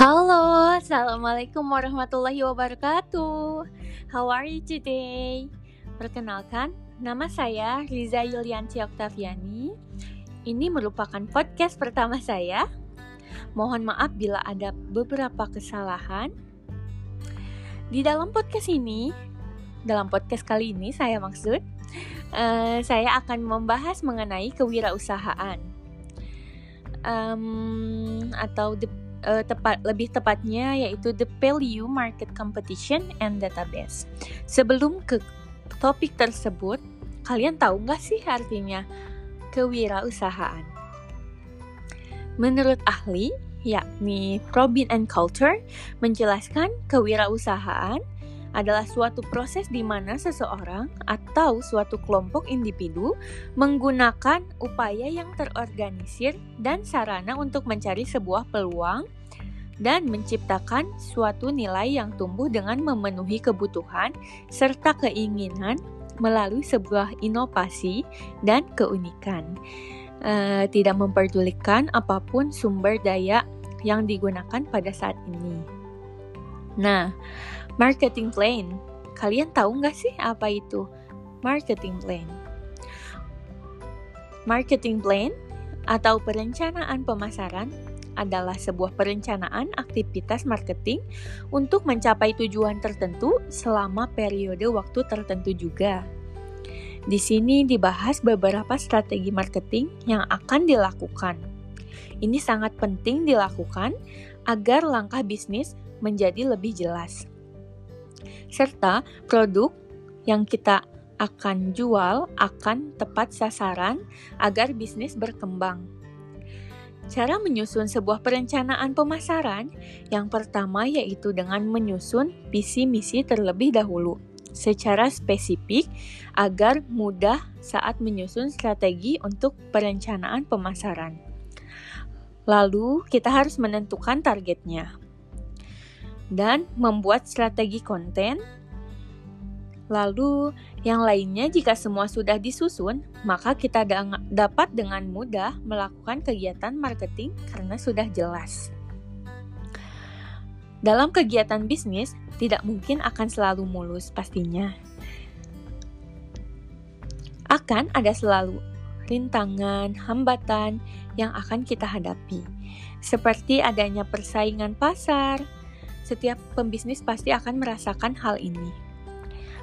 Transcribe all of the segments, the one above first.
Halo, Assalamualaikum warahmatullahi wabarakatuh. How are you today? Perkenalkan, nama saya Riza Yulianci Oktaviani. Ini merupakan podcast pertama saya. Mohon maaf bila ada beberapa kesalahan. Di dalam podcast ini, dalam podcast kali ini saya maksud uh, Saya akan membahas mengenai kewirausahaan. Um, Atau the uh, tepat lebih tepatnya yaitu the value market competition and database. Sebelum ke topik tersebut, kalian tahu nggak sih artinya kewirausahaan? Menurut ahli, yakni Robin and Culture, menjelaskan kewirausahaan adalah suatu proses di mana seseorang atau suatu kelompok individu menggunakan upaya yang terorganisir dan sarana untuk mencari sebuah peluang dan menciptakan suatu nilai yang tumbuh dengan memenuhi kebutuhan serta keinginan melalui sebuah inovasi dan keunikan. Uh, tidak memperdulikan apa pun sumber daya yang digunakan pada saat ini. Nah, Marketing plan. Kalian tahu nggak sih apa itu marketing plan? Marketing plan atau perencanaan pemasaran adalah sebuah perencanaan aktivitas marketing untuk mencapai tujuan tertentu selama periode waktu tertentu juga. Di sini dibahas beberapa strategi marketing yang akan dilakukan. Ini sangat penting dilakukan agar langkah bisnis menjadi lebih jelas serta produk yang kita akan jual akan tepat sasaran agar bisnis berkembang. Cara menyusun sebuah perencanaan pemasaran yang pertama yaitu dengan menyusun visi misi terlebih dahulu secara spesifik agar mudah saat menyusun strategi untuk perencanaan pemasaran. Lalu, kita harus menentukan targetnya dan membuat strategi konten. Lalu, yang lainnya, jika semua sudah disusun, maka kita dapat dengan mudah melakukan kegiatan marketing karena sudah jelas. Dalam kegiatan bisnis, tidak mungkin akan selalu mulus, pastinya. Akan ada selalu rintangan, hambatan yang akan kita hadapi, seperti adanya persaingan pasar, setiap pembisnis pasti akan merasakan hal ini.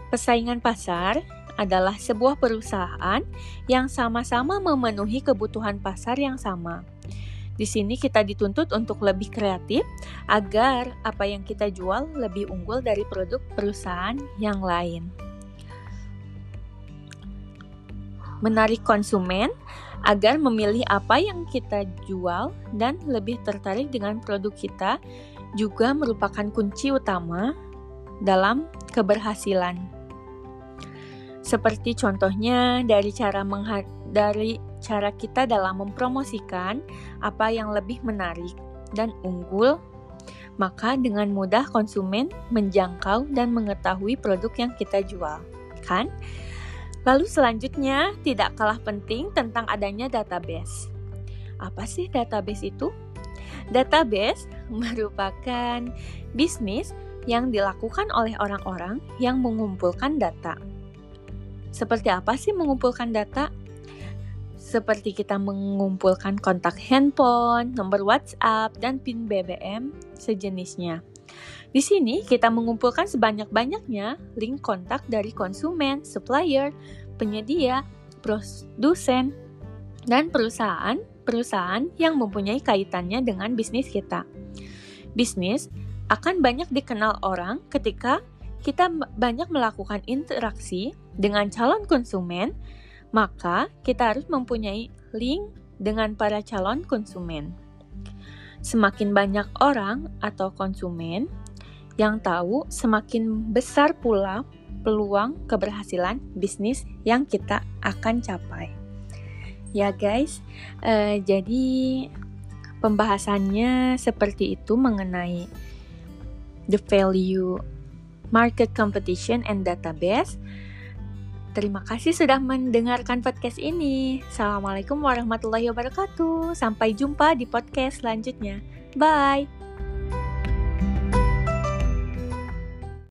Persaingan pasar adalah sebuah perusahaan yang sama-sama memenuhi kebutuhan pasar yang sama. Di sini kita dituntut untuk lebih kreatif agar apa yang kita jual lebih unggul dari produk perusahaan yang lain. Menarik konsumen agar memilih apa yang kita jual dan lebih tertarik dengan produk kita juga merupakan kunci utama dalam keberhasilan. Seperti contohnya dari cara dari cara kita dalam mempromosikan apa yang lebih menarik dan unggul, maka dengan mudah konsumen menjangkau dan mengetahui produk yang kita jual, kan? Lalu selanjutnya tidak kalah penting tentang adanya database. Apa sih database itu? Database merupakan bisnis yang dilakukan oleh orang-orang yang mengumpulkan data. Seperti apa sih mengumpulkan data? Seperti kita mengumpulkan kontak handphone, nomor WhatsApp, dan PIN BBM sejenisnya. Di sini kita mengumpulkan sebanyak-banyaknya link kontak dari konsumen, supplier, penyedia, produsen, dan perusahaan perusahaan yang mempunyai kaitannya dengan bisnis kita. Bisnis akan banyak dikenal orang ketika kita banyak melakukan interaksi dengan calon konsumen, maka kita harus mempunyai link dengan para calon konsumen. Semakin banyak orang atau konsumen yang tahu, semakin besar pula peluang keberhasilan bisnis yang kita akan capai. Ya guys, uh, jadi pembahasannya seperti itu mengenai the value market competition and database. Terima kasih sudah mendengarkan podcast ini. Assalamualaikum warahmatullahi wabarakatuh. Sampai jumpa di podcast selanjutnya. Bye.